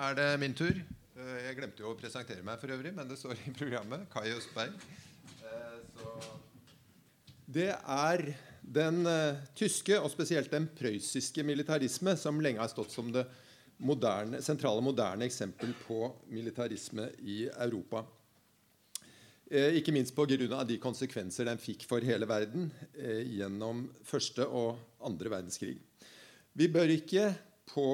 er det min tur. Eh, jeg glemte jo å presentere meg for øvrig, men det står i programmet. Kai Østberg. Eh, det er den uh, tyske, og spesielt den prøyssiske militarisme, som lenge har stått som det moderne, sentrale moderne eksempel på militarisme i Europa. Eh, ikke minst pga. de konsekvenser den fikk for hele verden eh, gjennom første og andre verdenskrig. Vi bør ikke på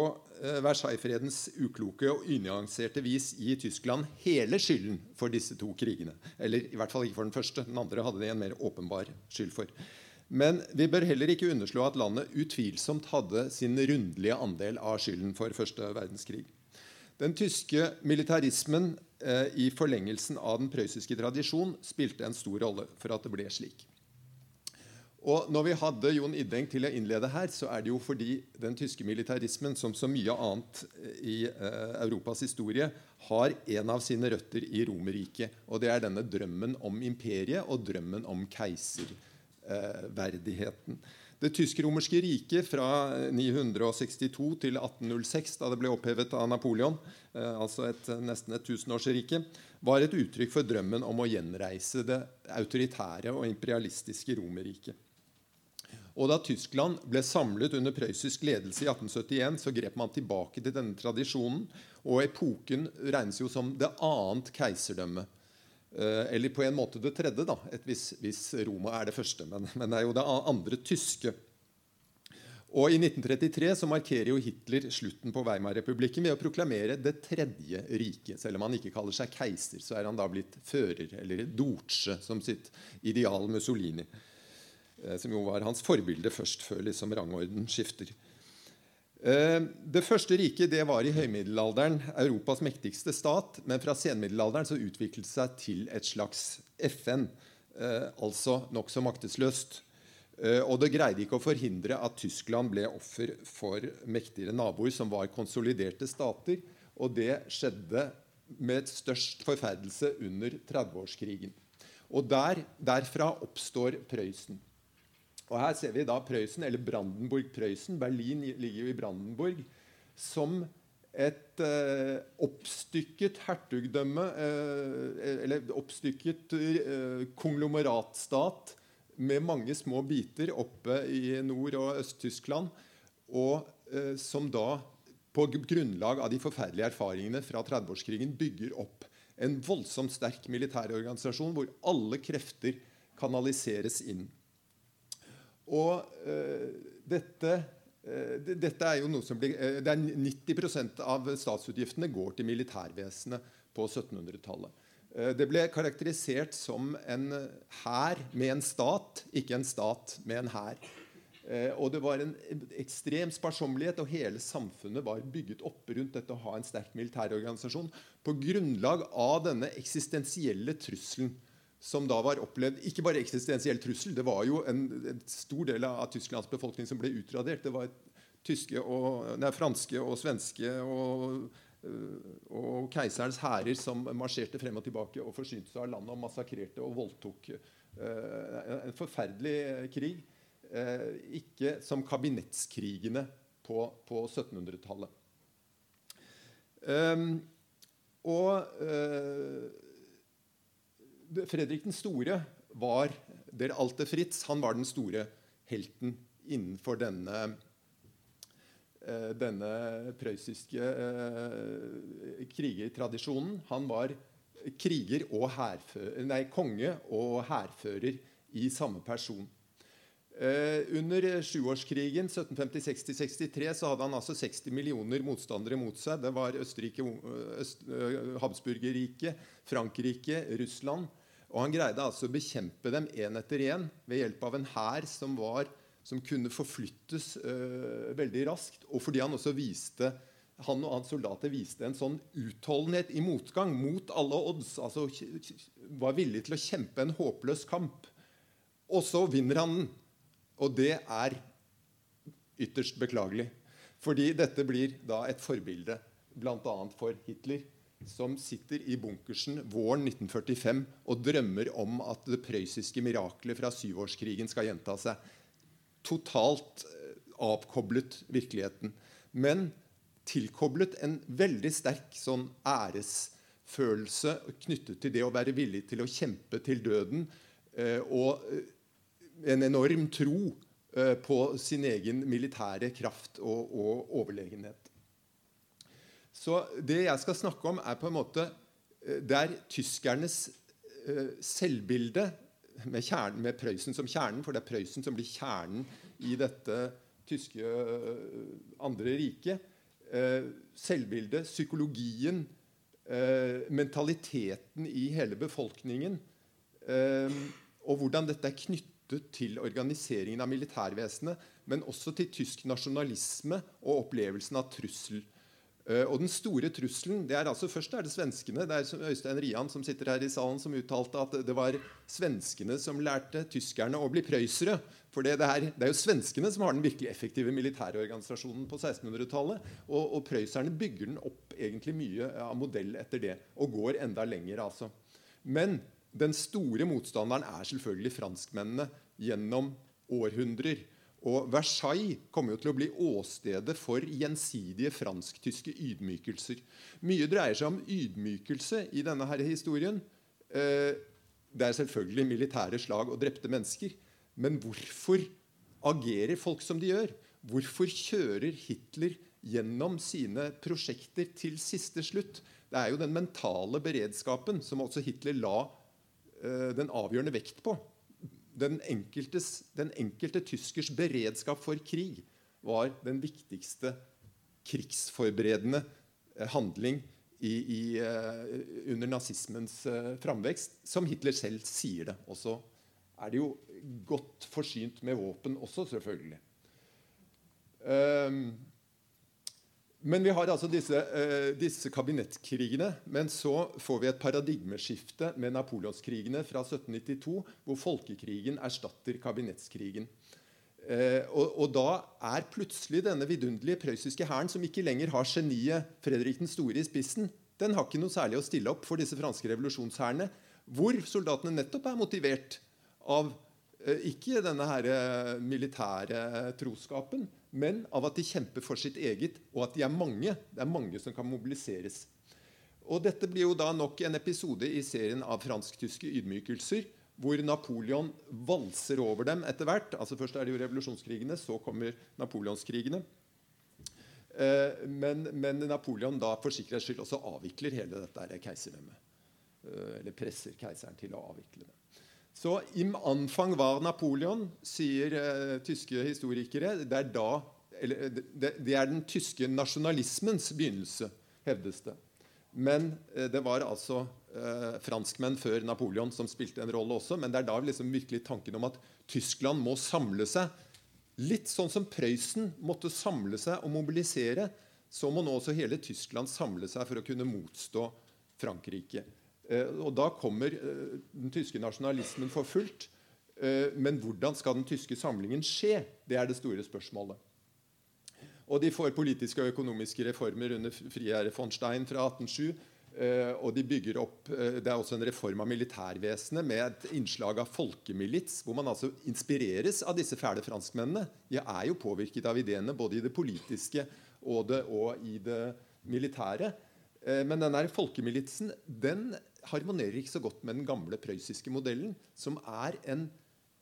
eh, Versailles-fredens ukloke og unyanserte vis gi Tyskland hele skylden for disse to krigene. Eller i hvert fall ikke for den første. Den andre hadde de en mer åpenbar skyld for. Men vi bør heller ikke underslå at landet utvilsomt hadde sin rundelige andel av skylden for første verdenskrig. Den tyske militarismen eh, i forlengelsen av den prøyssiske tradisjon spilte en stor rolle for at det ble slik. Og Når vi hadde Jon Ideng til å innlede her, så er det jo fordi den tyske militarismen, som så mye annet eh, i eh, Europas historie, har en av sine røtter i Romerriket. Og det er denne drømmen om imperiet og drømmen om keiserverdigheten. Eh, det tysk-romerske riket fra 962 til 1806, da det ble opphevet av Napoleon, eh, altså et, nesten et tusenårsrike, var et uttrykk for drømmen om å gjenreise det autoritære og imperialistiske Romerriket. Og Da Tyskland ble samlet under prøyssisk ledelse i 1871, så grep man tilbake til denne tradisjonen. Og epoken regnes jo som det annet keiserdømmet. Eh, eller på en måte det tredje, da, hvis, hvis, Roma er det første. Men, men, det er jo det andre tyske. Og I 1933 så markerer jo Hitler slutten på Weimar-republikken ved å proklamere Det tredje riket. Selv om han ikke kaller seg keiser, så er han da blitt fører, eller Dorce, som sitt ideal Mussolini. Eh, som jo var hans forbilde først, før liksom rangorden skifter. Eh, det første riket det var i høymiddelalderen Europas mektigste stat. Men fra senmiddelalderen så utviklet det seg til et slags FN. Eh, altså nokså maktesløst. Og det greide ikke å forhindre at Tyskland ble offer for mektigere naboer som var konsoliderte stater. Og det skjedde med størst forferdelse under 30-årskrigen. Og der, derfra oppstår Prøysen. Og Her ser vi da Prøysen, eller Brandenburg-Prøysen. Berlin ligger jo i Brandenburg. Som et eh, oppstykket hertugdømme, eh, eller oppstykket eh, konglomeratstat med mange små biter oppe i Nord- og Øst-Tyskland. Og eh, som da på grunnlag av de forferdelige erfaringene fra 30-årskrigen bygger opp en voldsomt sterk militærorganisasjon hvor alle krefter kanaliseres inn. Og uh, dette, uh, dette, er jo noe som blir uh, det er 90% av statsutgiftene går til militærvesenet på 1700-tallet. Det ble karakterisert som en hær med en stat, ikke en stat med en hær. Og det var en ekstrem sparsommelighet, og hele samfunnet var bygget opp rundt dette å ha en sterk militærorganisasjon på grunnlag av denne eksistensielle trusselen som da var opplevd ikke bare eksistensiell trussel. Det var jo en, en, stor del av Tysklands befolkning som ble utradert. Det var og, nei, franske og svenske og, øh, og keiserens hærer som marsjerte frem og tilbake og forsynte seg av landet og massakrerte og voldtok. Uh, en forferdelig krig. Uh, ikke som kabinettskrigene på, på 1700-tallet. Um, og Fredrik den store var der Alte Fritz han var den store helten innenfor denne, eh, denne prøyssiske eh, krigertradisjonen. Han var kriger og nei, konge og hærfører i samme person. Eh, under sjuårskrigen 1750-60-63 så hadde han altså 60 millioner motstandere mot seg. Det var Østerrike, Øst, Habsburgerriket, Frankrike, Russland. Og han greide altså å bekjempe dem én etter én ved hjelp av en hær som, som, kunne forflyttes øh, veldig raskt. Og fordi han også viste han og hans soldater viste en sånn utholdenhet i motgang mot alle odds. altså Var villig til å kjempe en håpløs kamp. Og så vinner han den. Og det er ytterst beklagelig. Fordi dette blir da et forbilde bl.a. for Hitler, som sitter i bunkersen våren 1945 og drømmer om at det prøyssiske miraklet fra syvårskrigen skal gjenta seg. Totalt eh, avkoblet virkeligheten. Men tilkoblet en veldig sterk sånn æresfølelse knyttet til det å være villig til å kjempe til døden, eh, og eh, en enorm tro eh, på sin egen militære kraft og, og, overlegenhet. Så det jeg skal snakke om, er på en måte der tyskernes selvbilde med, kjernen, med Prøysen som kjernen, for det er Prøysen som blir kjernen i dette tyske andre riket, eh, selvbildet, psykologien, eh, mentaliteten i hele befolkningen, eh, og hvordan dette er knyttet til organiseringen av militærvesenet, men også til tysk nasjonalisme og opplevelsen av trussel. Uh, og den store trusselen det er altså Først er det svenskene. Det er Øystein Rian som sitter her i salen som uttalte at det var svenskene som lærte tyskerne å bli prøysere. For det, det, er, det, er, jo svenskene som har den virkelig effektive militære organisasjonen på 1600-tallet. Og, og prøyserne bygger den opp egentlig mye av modell etter det. Og går enda lenger, altså. Men den store motstanderen er selvfølgelig franskmennene gjennom århundrer. Og Versailles kommer jo til å bli åstedet for gjensidige fransk-tyske ydmykelser. Mye dreier seg om ydmykelse i denne her historien. Eh, det er selvfølgelig militære slag og drepte mennesker. Men hvorfor agerer folk som de gjør? Hvorfor kjører Hitler gjennom sine prosjekter til siste slutt? Det er jo den mentale beredskapen som også Hitler la den avgjørende vekt på. Den, den enkelte tyskers beredskap for krig var den viktigste krigsforberedende uh, handling i, i, uh, under nazismens framvekst, som Hitler selv sier det. Og så er det jo godt forsynt med våpen også, selvfølgelig. Um, men vi har altså disse, uh, disse, kabinettkrigene. Men så får vi et paradigmeskifte med napoleonskrigene fra 1792, hvor folkekrigen erstatter kabinettskrigen. Uh, og, og, da er plutselig denne vidunderlige prøyssiske hæren, som ikke lenger har geniet Fredrik den store i spissen, den har ikke noe særlig å stille opp for disse franske revolusjonshærene, hvor soldatene nettopp er motivert av Eh, ikke denne her eh, militære troskapen, men av at de kjemper for sitt eget, og at de er mange. Det er mange som kan mobiliseres. Og Dette blir jo da nok en episode i serien av fransk-tyske ydmykelser, hvor Napoleon valser over dem etter hvert. Altså Først er det jo revolusjonskrigene, så kommer napoleonskrigene. Eh, men, men, Napoleon da for sikkerhets skyld også avvikler hele dette keiserdømmet. Eller presser keiseren til å avvikle det. Så im anfang var Napoleon, sier eh, tyske historikere. Det er, da, eller, det, det er, den tyske nasjonalismens begynnelse, hevdes det. Men eh, det var altså eh, franskmenn før Napoleon som spilte en rolle også. Men det er da liksom virkelig tanken om at Tyskland må samle seg. Litt sånn som Prøysen måtte samle seg og mobilisere, så må nå også hele Tyskland samle seg for å kunne motstå Frankrike. Eh, og da kommer eh, den tyske nasjonalismen for fullt. Eh, men hvordan skal den tyske samlingen skje? Det er det store spørsmålet. Og de får politiske og økonomiske reformer under Friere von Stein fra 1807. Og de bygger opp, Det er også en reform av militærvesenet med et innslag av folkemilits, hvor man altså inspireres av disse fæle franskmennene. De er jo påvirket av ideene både i det politiske og, det, og i det militære. Men denne folkemilitsen den harmonerer ikke så godt med den gamle prøyssiske modellen, som er en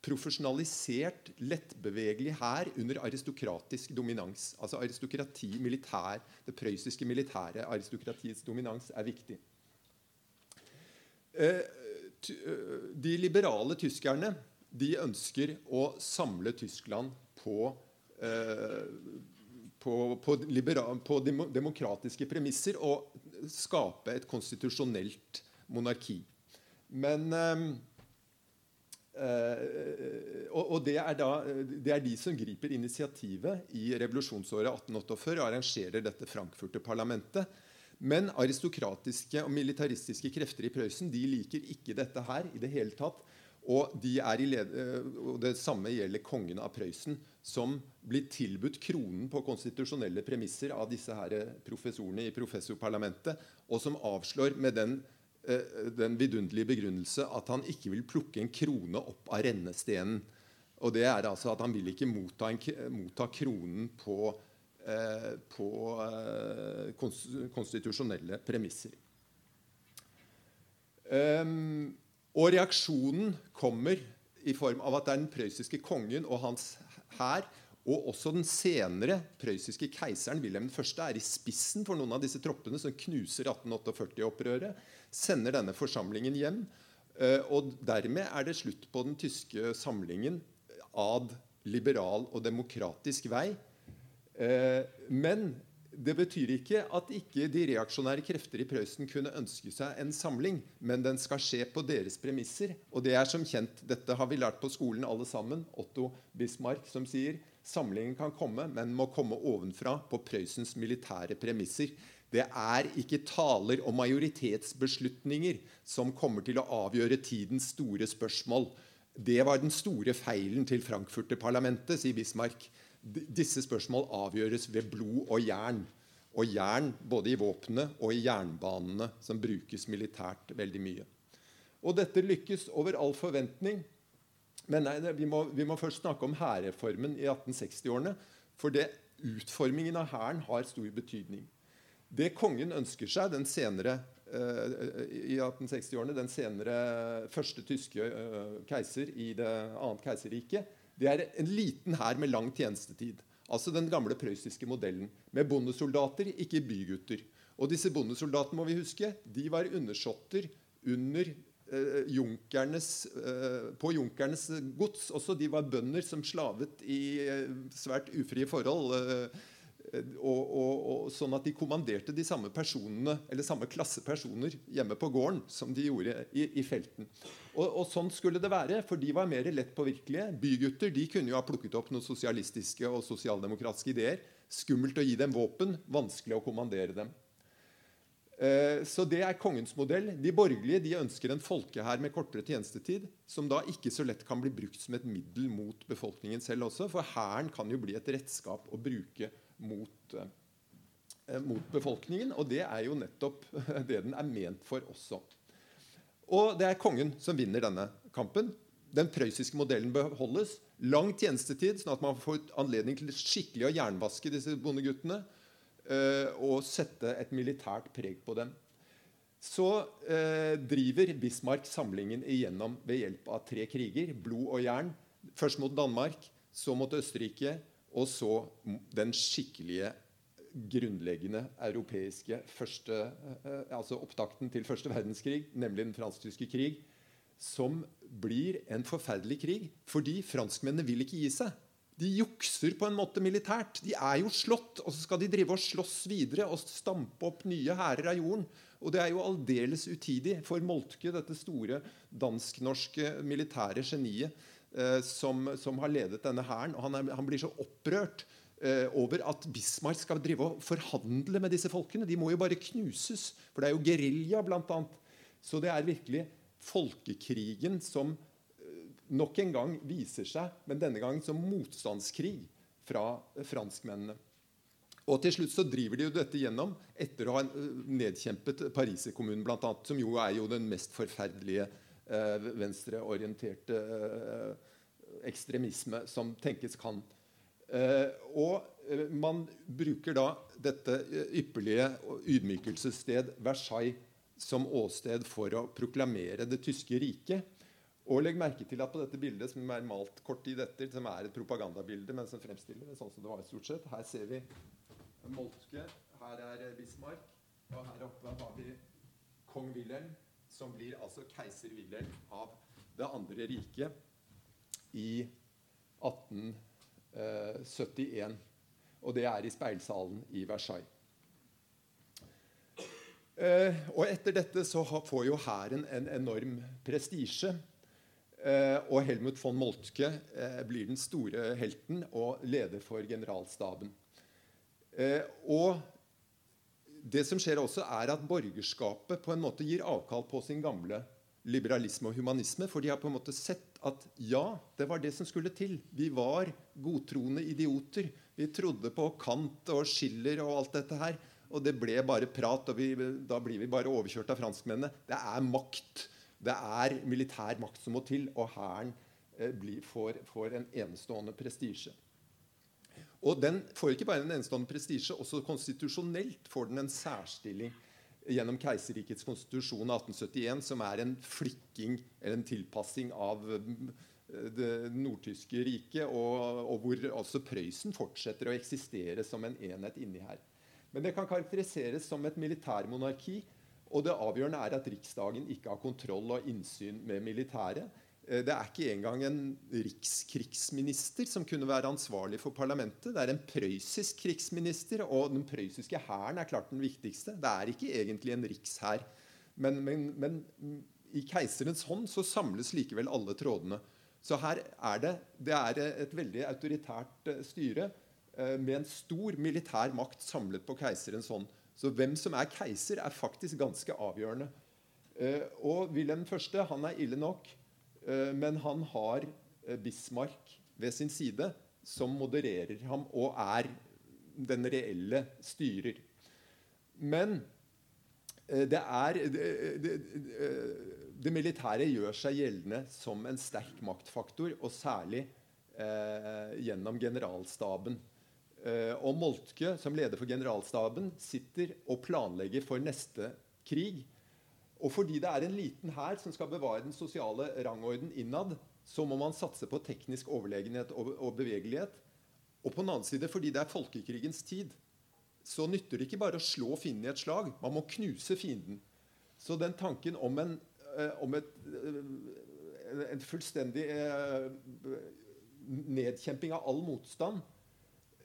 profesjonalisert, lettbevegelig hær under aristokratisk dominans. Altså aristokrati, militær, Det prøyssiske militære aristokratiets dominans er viktig. Eh, eh, de liberale tyskerne de ønsker å samle Tyskland på, eh, på, på, på demokratiske premisser og skape et konstitusjonelt monarki. Men øh, og, og det, er da, det, er de som griper initiativet i revolusjonsåret 1848 og arrangerer dette frankfurte parlamentet. Men aristokratiske og militaristiske krefter i Prøysen de liker ikke dette her i det hele tatt. Og, de eh, og det samme gjelder kongen av Prøysen, som blir tilbudt kronen på konstitusjonelle premisser av disse her professorene i professorparlamentet, og som avslår med den Eh, den vidunderlige begrunnelse at han ikke vil plukke en krone opp av rennestenen. Og det er altså at Han vil ikke motta, en, motta kronen på eh, på eh, konstitusjonelle premisser. Um, og reaksjonen kommer i form av at det er den prøyssiske kongen og hans hær og også den senere prøyssiske keiseren Wilhelm 1. er i spissen for noen av disse troppene som knuser 1848-opprøret, sender denne forsamlingen hjem. Eh, og dermed er det slutt på den tyske samlingen ad liberal og demokratisk vei. Eh, men det betyr ikke at ikke de reaksjonære krefter i Prøysen kunne ønske seg en samling, men den skal skje på deres premisser. Og det er som kjent, dette har vi lært på skolen alle sammen, Otto Bismarck som sier samlingen kan komme, men må komme ovenfra på Prøysens militære premisser. Det er ikke taler og majoritetsbeslutninger som kommer til å avgjøre tidens store spørsmål. Det var den store feilen til Frankfurter-parlamentet, sier Bismarck. Disse spørsmål avgjøres ved blod og jern. Og jern både i våpenet og i jernbanene, som brukes militært veldig mye. Og dette lykkes over all forventning. Men nei, vi, må, vi, må, først snakke om hærreformen i 1860-årene. For det, utformingen av hæren har stor betydning. Det kongen ønsker seg den senere, uh, i 1860-årene, den senere første tyske uh, keiser i det annet keiserriket, det er en liten hær med lang tjenestetid. Altså den gamle prøyssiske modellen. Med bondesoldater, ikke bygutter. Og disse bondesoldatene må vi huske, de var undersåtter under eh, junkernes, eh, på junkernes gods. Også de var bønder som slavet i eh, svært ufrie forhold. Eh, og, og, og, sånn at de kommanderte de samme personene, eller samme klasse personer hjemme på gården som de gjorde i, i felten. Og, og, sånn skulle det være, for de var mer lett påvirkelige. Bygutter de kunne jo ha plukket opp noen sosialistiske og sosialdemokratiske ideer. Skummelt å gi dem våpen, vanskelig å kommandere dem. Eh, så det er kongens modell. De borgerlige de ønsker en folkehær med kortere tjenestetid, som da ikke så lett kan bli brukt som et middel mot befolkningen selv også. For hæren kan jo bli et redskap å bruke mot, eh, mot befolkningen. Og det er jo nettopp det den er ment for også. Og det er kongen som vinner denne kampen. Den prøyssiske modellen beholdes. Lang tjenestetid, sånn at man får anledning til skikkelig å jernvaske disse bondeguttene. Eh, og sette et militært preg på dem. Så eh, driver Bismarck samlingen igjennom ved hjelp av tre kriger. Blod og jern. Først mot Danmark, så mot Østerrike, og så den skikkelige, grunnleggende europeiske første, eh, altså opptakten til første verdenskrig, nemlig den fransk-tyske krig, som blir en forferdelig krig fordi franskmennene vil ikke gi seg. De jukser på en måte militært. De er jo slått, og så skal de drive og slåss videre og stampe opp nye hærer av jorden. Og det er jo aldeles utidig for Moltke, dette store dansk-norske militære geniet, Eh, som, som, har ledet denne hæren. Han, han, blir så opprørt eh, over at Bismarck skal drive og forhandle med disse folkene. De må jo bare knuses, for det er jo gerilja, bl.a. Så det er virkelig folkekrigen som eh, nok en gang viser seg, men denne gangen som motstandskrig fra franskmennene. Og til slutt så driver de jo dette gjennom etter å ha eh, nedkjempet Pariserkommunen, bl.a., som jo er jo den mest forferdelige eh, venstreorienterte eh, ekstremisme som tenkes kan. Eh, og eh, man bruker da dette ypperlige ydmykelsessted Versailles som åsted for å proklamere det tyske riket. Og legg merke til at på dette bildet som er malt kort tid etter, som er et propagandabilde, men som fremstiller det sånn som det var stort sett, her ser vi Moltke, her er Bismarck, og her oppe har vi kong Wilhelm som blir altså keiser Wilhelm av Det andre riket i 1871. Og det er i speilsalen i Versailles. Eh, og etter dette så får jo hæren en enorm prestisje. Eh, og Helmut von Moltke eh, blir den store helten og leder for generalstaben. og det som skjer også, er at borgerskapet på en måte gir avkall på sin gamle liberalisme og humanisme. For de har på en måte sett at ja, det var det som skulle til. Vi var godtroende idioter. Vi trodde på Kant og Schiller og alt dette her. Og det ble bare prat, og vi, da blir vi bare overkjørt av franskmennene. Det er makt. Det er militær makt som må til, og hæren eh, får, får en enestående prestisje. Og den får ikke bare en enestående prestisje, også konstitusjonelt får den en særstilling gjennom keiserrikets konstitusjon av 1871, som er en flikking eller en tilpassing av det nordtyske riket, og, og hvor altså Prøysen fortsetter å eksistere som en enhet inni her. Men det kan karakteriseres som et militærmonarki. Og det avgjørende er at Riksdagen ikke har kontroll og innsyn med militæret. Eh, det er ikke engang en rikskrigsminister som kunne være ansvarlig for parlamentet. Det er en prøyssisk krigsminister, og den prøyssiske hæren er klart den viktigste. Det er ikke egentlig en rikshær. Men, men, men, i keiserens hånd så samles likevel alle trådene. Så her er det, det er et veldig autoritært eh, styre eh, med en stor militær makt samlet på keiserens hånd. Så hvem som er keiser, er faktisk ganske avgjørende. Og Wilhelm 1. han er ille nok. Eh, men han har eh, Bismarck ved sin side, som modererer ham og er den reelle styrer. Men eh, det er det, det, det, militære gjør seg gjeldende som en sterk maktfaktor, og særlig eh, gjennom generalstaben. Og Moltke, som leder for generalstaben, sitter og planlegger for neste krig. Og fordi det er en liten hær som skal bevare den sosiale rangorden innad, så må man satse på teknisk overlegenhet og, bevegelighet. Og på den annen side, fordi det er folkekrigens tid, så nytter det ikke bare å slå fienden i et slag. Man må knuse fienden. Så den tanken om en, eh, om et, eh, en fullstendig eh, nedkjemping av all motstand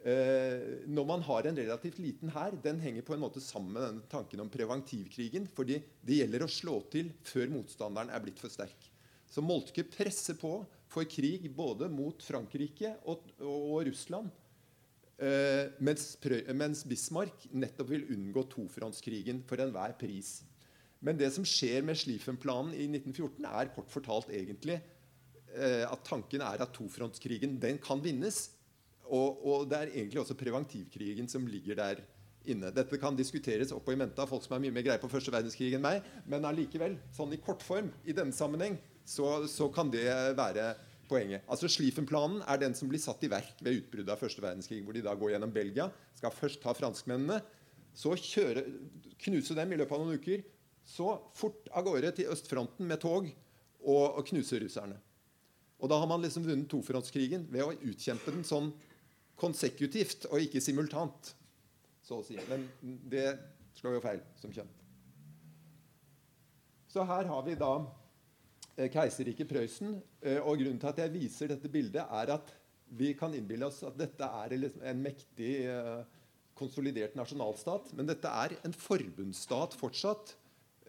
Eh, når man har en relativt liten hær, den henger på en måte sammen med denne tanken om preventivkrigen. fordi det gjelder å slå til før motstanderen er blitt for sterk. Så Moltke presser på for krig både mot Frankrike og, og Russland. Eh, mens, mens, Bismarck nettopp vil unngå tofrontskrigen for enhver pris. Men det som skjer med Schlieffen-planen i 1914, er kort fortalt egentlig eh, at tanken er at tofrontskrigen den kan vinnes og, og, det er egentlig også preventivkrigen som ligger der inne. Dette kan diskuteres opp og i mente av folk som er mye mer greie på første verdenskrig enn meg, men allikevel, sånn i kortform i denne sammenheng, så, så kan det være poenget. Altså Schlieffen-planen er den som blir satt i verk ved utbruddet av første verdenskrig, hvor de da går gjennom Belgia, skal først ta franskmennene, så kjøre, knuse dem i løpet av noen uker, så fort av gårde til østfronten med tog og, og knuse russerne. Og da har man liksom vunnet tofrontskrigen ved å utkjempe den sånn konsekutivt og ikke simultant, så å si. Men det slår jo feil, som kjent. Så her har vi da eh, keiserriket Prøysen. Eh, og grunnen til at jeg viser dette bildet, er at vi kan innbille oss at dette er en mektig, eh, konsolidert nasjonalstat. Men dette er en forbundsstat fortsatt.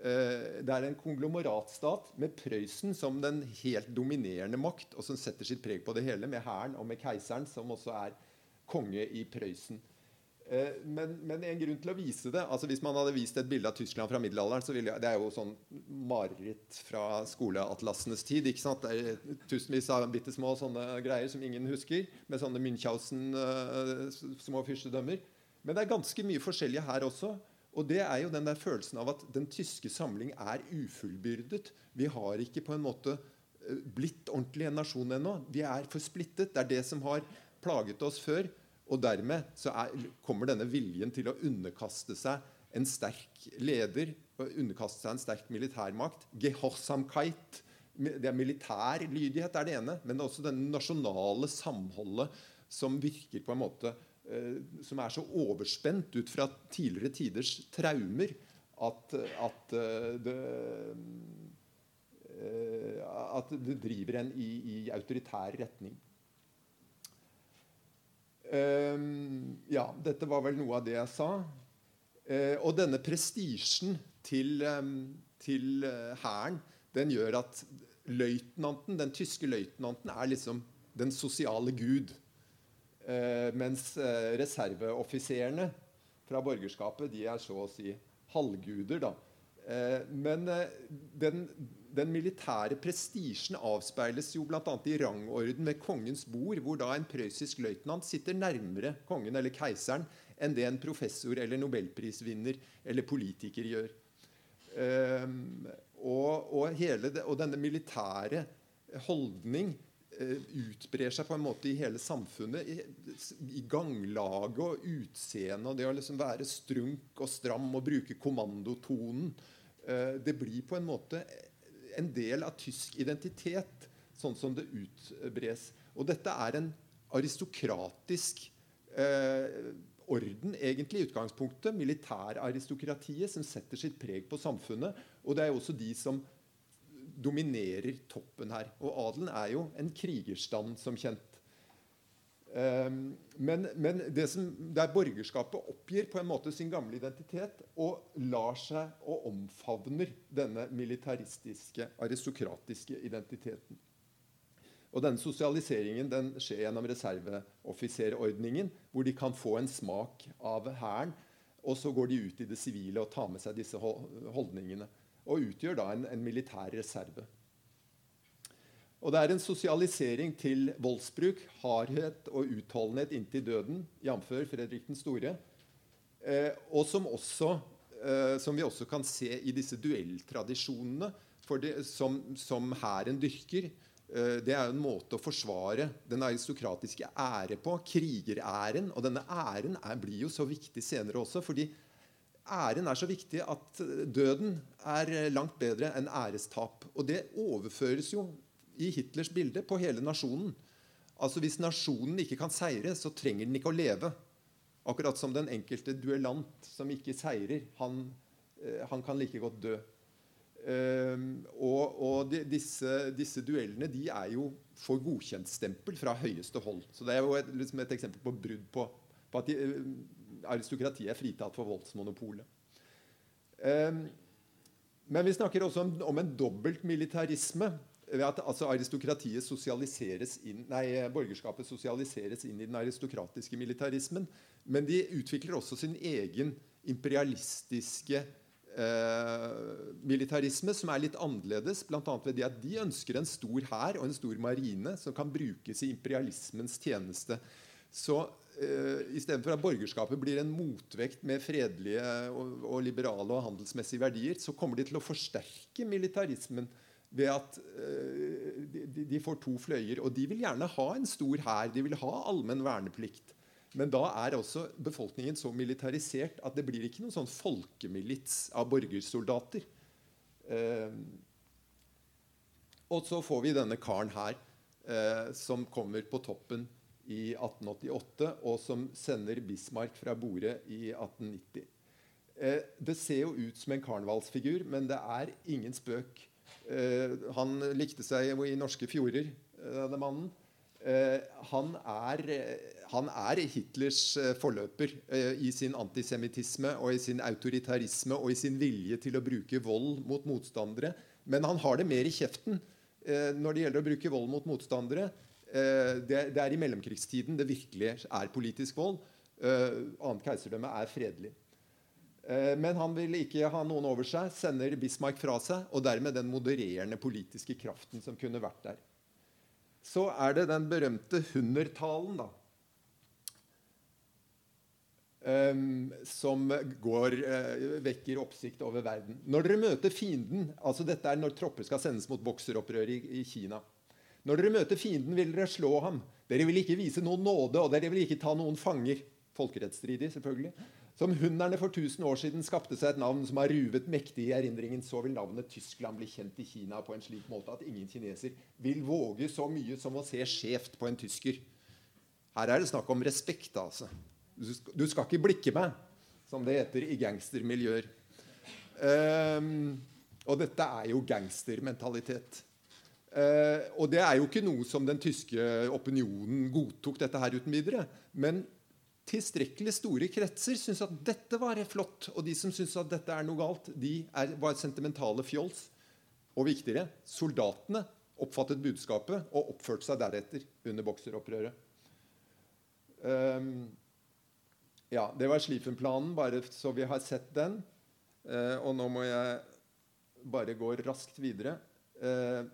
Det er en konglomeratstat med Prøysen som den helt dominerende makt, og som setter sitt preg på det hele, med hæren og med keiseren, som også er konge i Prøysen. Eh, men, men, en grunn til å vise det altså Hvis man hadde vist et bilde av Tyskland fra middelalderen så ville, Det er jo sånn mareritt fra skoleatlasenes tid. ikke sant? Det er tusenvis av bitte små sånne greier som ingen husker. Med sånne Münchhausen-små uh, fyrstedømmer. Men det er ganske mye forskjellige her også. Og det er jo den der følelsen av at den tyske samling er ufullbyrdet. Vi har ikke på en måte eh, blitt ordentlig en nasjon ennå. Vi er for splittet. Det er det som har plaget oss før. Og dermed så er, kommer denne viljen til å underkaste seg en sterk leder, underkaste seg en sterk militærmakt. Gehorsamkeit. Det er militær lydighet er det ene, men det er også det nasjonale samholdet som virker på en måte eh, som er så overspent ut fra tidligere tiders traumer at, at, eh, det, eh, at det driver en i, i autoritær retning. Um, ja, dette var vel noe av det jeg sa. Uh, og denne prestisjen til, um, til uh, hæren den gjør at løytnanten, den tyske løytnanten er liksom den sosiale gud. Uh, mens reserveoffiserene fra borgerskapet de er så å si halvguder. da. men den den militære prestisjen avspeiles jo bl.a. i rangorden ved kongens bord, hvor da en prøyssisk løytnant sitter nærmere kongen eller keiseren enn det en professor eller nobelprisvinner eller politiker gjør. Um, og, og, det, og, denne militære holdning utbrer seg på en måte i hele samfunnet. I, i ganglaget og utseendet og det å liksom være strunk og stram og bruke kommandotonen. det blir på en måte en del av tysk identitet, sånn som det utbres. Og dette er en aristokratisk eh, orden, egentlig, i utgangspunktet. Militæraristokratiet som setter sitt preg på samfunnet. Og det er jo også de som dominerer toppen her. Og adelen er jo en krigerstand, som kjent. Um, men, men det som, der borgerskapet oppgir på en måte sin gamle identitet og lar seg og omfavner denne militaristiske, aristokratiske identiteten. Og denne Sosialiseringen den skjer gjennom reserveoffiserordningen, hvor de kan få en smak av Hæren. Og så går de ut i det sivile og tar med seg disse holdningene. Og utgjør da en, en militær reserve. Og det er en sosialisering til voldsbruk, hardhet og utholdenhet inntil døden, jf. Fredrik den store. Eh, og som, også, eh, som, vi også kan se i disse duelltradisjonene det, som hæren dyrker. Eh, det er jo en måte å forsvare den aristokratiske ære på. Krigeræren. Og denne æren er, blir jo så viktig senere også. fordi æren er så viktig at døden er langt bedre enn ærestap. Og det overføres jo i Hitlers bilde på hele nasjonen. Altså Hvis nasjonen ikke kan seire, så trenger den ikke å leve. Akkurat som den enkelte duellant som ikke seirer. Han, eh, han kan like godt dø. Um, og, og de, disse, disse, duellene de er jo for godkjentstempel fra høyeste hold. Så Det er jo et, liksom et eksempel på brudd på, på at de, uh, aristokratiet er fritatt for voldsmonopolet. Um, men vi snakker også om, om en dobbelt militarisme. Ved at altså, aristokratiet sosialiseres inn, nei, borgerskapet sosialiseres inn i den aristokratiske militarismen. Men de utvikler også sin egen imperialistiske eh, militarisme som er litt annerledes. Bl.a. ved det at de ønsker en stor hær og en stor marine som kan brukes i imperialismens tjeneste. Så eh, Istedenfor at borgerskapet blir en motvekt med fredelige og, og, liberale og handelsmessige verdier, så kommer de til å forsterke militarismen ved at eh, de, får to fløyer. Og de vil gjerne ha en stor hær. De vil ha allmenn verneplikt. Men da er også befolkningen så militarisert at det blir ikke noen sånn folkemilits av borgersoldater. Eh, og så får vi denne karen her, eh, som kommer på toppen i 1888, og som sender Bismarck fra borde i 1890. Eh, det ser jo ut som en karnevalsfigur, men det er ingen spøk. Eh, han likte seg i norske fjorder, eh, denne mannen. Eh, han er han er Hitlers forløper i sin antisemittisme og i sin autoritarisme og i sin vilje til å bruke vold mot motstandere. Men han har det mer i kjeften når det gjelder å bruke vold mot motstandere. Det er i mellomkrigstiden det virkelig er politisk vold. Annet keiserdømme er fredelig. Men han vil ikke ha noen over seg, sender Bismarck fra seg, og dermed den modererende politiske kraften som kunne vært der. Så er det den berømte Hundertalen, da, Um, som går, uh, vekker oppsikt over verden. Når dere møter fienden altså Dette er når tropper skal sendes mot bokseropprøret i, i, Kina. Når dere møter fienden, vil dere slå ham. Dere vil ikke vise noen nåde, og dere vil ikke ta noen fanger. Folkerettsstridig, selvfølgelig. Som hunderne for 1000 år siden skapte seg et navn som har ruvet mektig i erindringen, så vil navnet Tyskland bli kjent i Kina på en slik måte at ingen kineser vil våge så mye som å se skjevt på en tysker. Her er det snakk om respekt, altså. Du skal ikke blikke meg, som det heter i gangstermiljøer. Um, og dette er jo gangstermentalitet. Uh, og det er jo ikke noe som den tyske opinionen godtok dette her uten videre. Men tilstrekkelig store kretser syns at dette var flott. Og de som syns at dette er noe galt, de er, var sentimentale fjols. Og viktigere soldatene oppfattet budskapet og oppførte seg deretter under bokseropprøret. Um, ja, det var Slifen-planen, bare så vi har sett den. Uh, og nå må jeg bare gå raskt videre. Uh,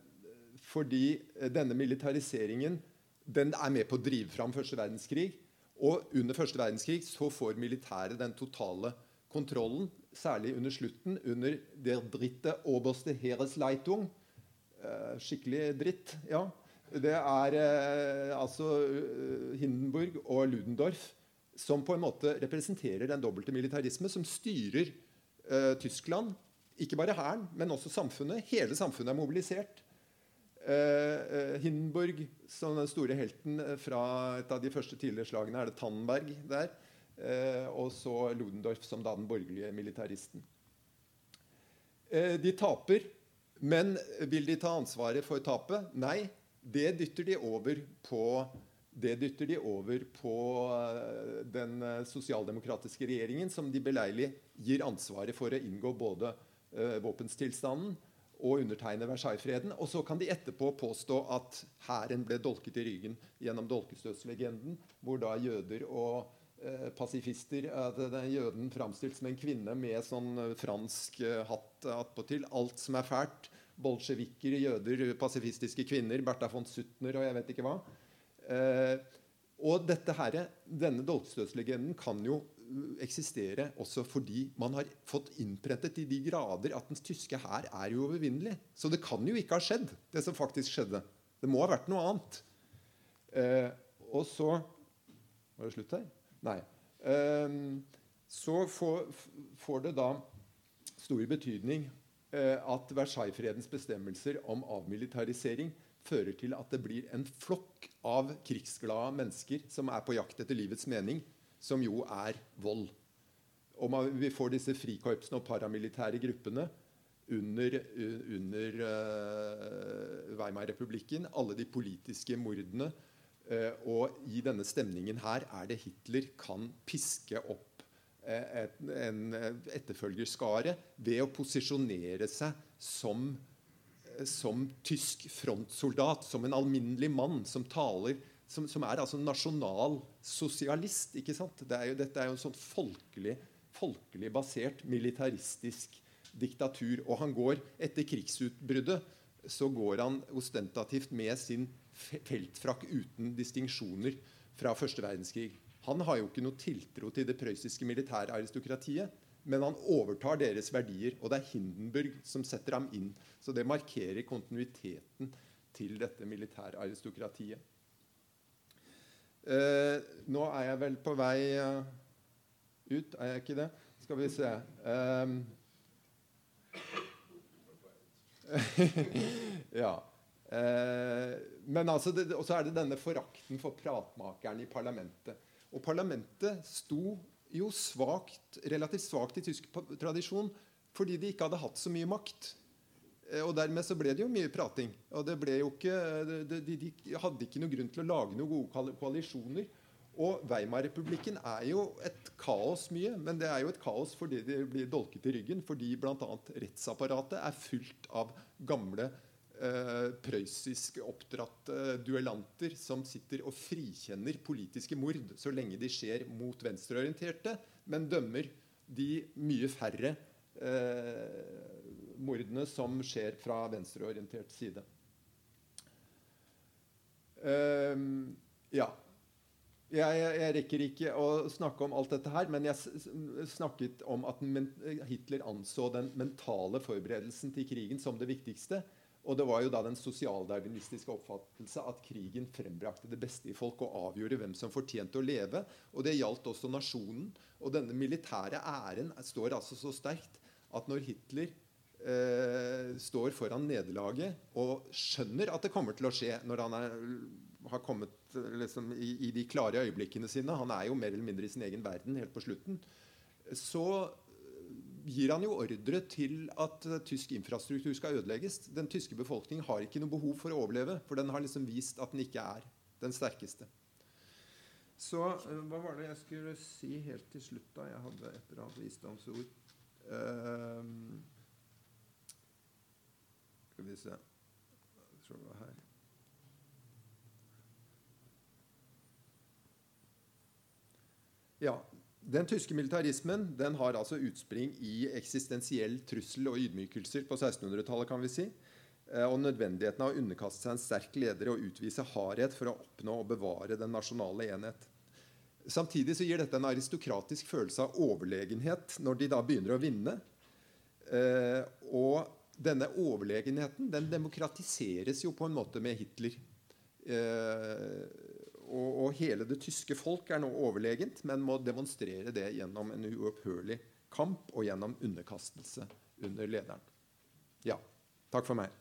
fordi denne militariseringen den er med på å drive fram første verdenskrig. Og under første verdenskrig så får militæret den totale kontrollen, særlig under slutten, under der dritte oberste Heeresleitung. Eh, skikkelig dritt, ja. Det er eh, altså eh, Hindenburg og Ludendorff som på en måte representerer den dobbelte militarisme som styrer Tyskland. Ikke bare hæren, men også samfunnet. Hele samfunnet er mobilisert. Eh, eh, Hindenburg, som den store helten eh, fra et av de første tidligere slagene, er det Tannenberg der. Og så Ludendorff som da den borgerlige militaristen. de taper, men vil de ta ansvaret for tapet? Nei. Det dytter de over på det dytter de over på den sosialdemokratiske regjeringen, som de beleilig gir ansvaret for å inngå både våpenstilstanden og undertegne Versailles-freden. Og så kan de etterpå påstå at hæren ble dolket i ryggen gjennom dolkestøtslegenden, hvor da jøder og uh, pasifister at den Jøden framstilt som en kvinne med sånn fransk uh, hatt attpåtil. Alt som er fælt. Bolsjevikker, jøder, pasifistiske kvinner, Bertha von Suttner og jeg vet ikke hva. Eh, og dette her, denne dolkestøtslegenden kan jo eksistere også fordi man har fått innprettet i de grader at den tyske hær er uovervinnelig. Så det kan jo ikke ha skjedd, det som faktisk skjedde. Det må ha vært noe annet. Eh, og så Var det slutt her? Nei. Eh, så får, får, det da stor betydning eh, at Versailles-fredens bestemmelser om avmilitarisering fører til at det blir en flokk av krigsglade mennesker som er på jakt etter livets mening, som jo er vold. Og man, vi får disse frikorpsene og paramilitære gruppene under, under uh, Weimar-republikken. Alle de politiske mordene. Uh, og i denne stemningen her er det Hitler kan piske opp et, en etterfølgerskare ved å posisjonere seg som som tysk frontsoldat, som en alminnelig mann som taler som, som er altså nasjonalsosialist. ikke sant? Det er jo, dette er jo en sånn folkelig, folkelig basert militaristisk diktatur. Og han går etter krigsutbruddet så går han ostentativt med sin feltfrakk uten distinksjoner fra første verdenskrig. Han har jo ikke noe tiltro til det prøyssiske militæraristokratiet. Men han overtar deres verdier, og det er Hindenburg som setter ham inn. Så det markerer kontinuiteten til dette militæraristokratiet. Eh, nå er jeg vel på vei uh, ut, er jeg ikke det? Skal vi se um, Ja. Eh, men altså, Og så er det denne forakten for pratmakeren i parlamentet. Og parlamentet sto jo svagt, relativt svakt i tysk tradisjon fordi de ikke hadde hatt så mye makt. Eh, og Dermed så ble det jo mye prating. og det ble jo ikke, de, de, hadde ikke noen grunn til å lage noen gode koalisjoner. Og Weimar-republikken er jo et kaos mye, men det er jo et kaos fordi de blir dolket i ryggen. Fordi bl.a. rettsapparatet er fullt av gamle eh, prøyssisk oppdratte duellanter som sitter og frikjenner politiske mord så lenge de skjer mot venstreorienterte, men dømmer de mye færre eh, mordene som skjer fra venstreorientert side. Uh, ja. Jeg, jeg, rekker ikke å snakke om alt dette her, men jeg snakket om at Hitler anså den mentale forberedelsen til krigen som det viktigste. Og det var jo da den sosialdarwinistiske oppfattelse at krigen frembrakte det beste i folk og avgjorde hvem som fortjente å leve. Og det gjaldt også nasjonen. Og denne militære æren står altså så sterkt at når Hitler står foran nederlaget og skjønner at det kommer til å skje når han er, har kommet liksom, i, i, de klare øyeblikkene sine Han er jo mer eller mindre i sin egen verden helt på slutten. Så gir han jo ordre til at tysk infrastruktur skal ødelegges. Den tyske befolkningen har ikke noe behov for å overleve, for den har liksom vist at den ikke er den sterkeste. Så eh, hva var det jeg skulle si helt til slutt, da? Jeg hadde et eller annet visdomsord. Uh, skal vi se tror det var her. Ja, den tyske militarismen den har altså utspring i eksistensiell trussel og ydmykelser på 1600-tallet. kan vi si, eh, Og nødvendigheten av å underkaste seg en sterk leder og utvise hardhet for å oppnå og bevare den nasjonale enhet. Samtidig så gir dette en aristokratisk følelse av overlegenhet når de da begynner å vinne. Eh, og denne overlegenheten den demokratiseres jo på en måte med Hitler. Eh, og, og, hele det tyske folk er nå overlegent, men må demonstrere det gjennom en uopphørlig kamp og gjennom underkastelse under lederen. Ja. Takk for meg.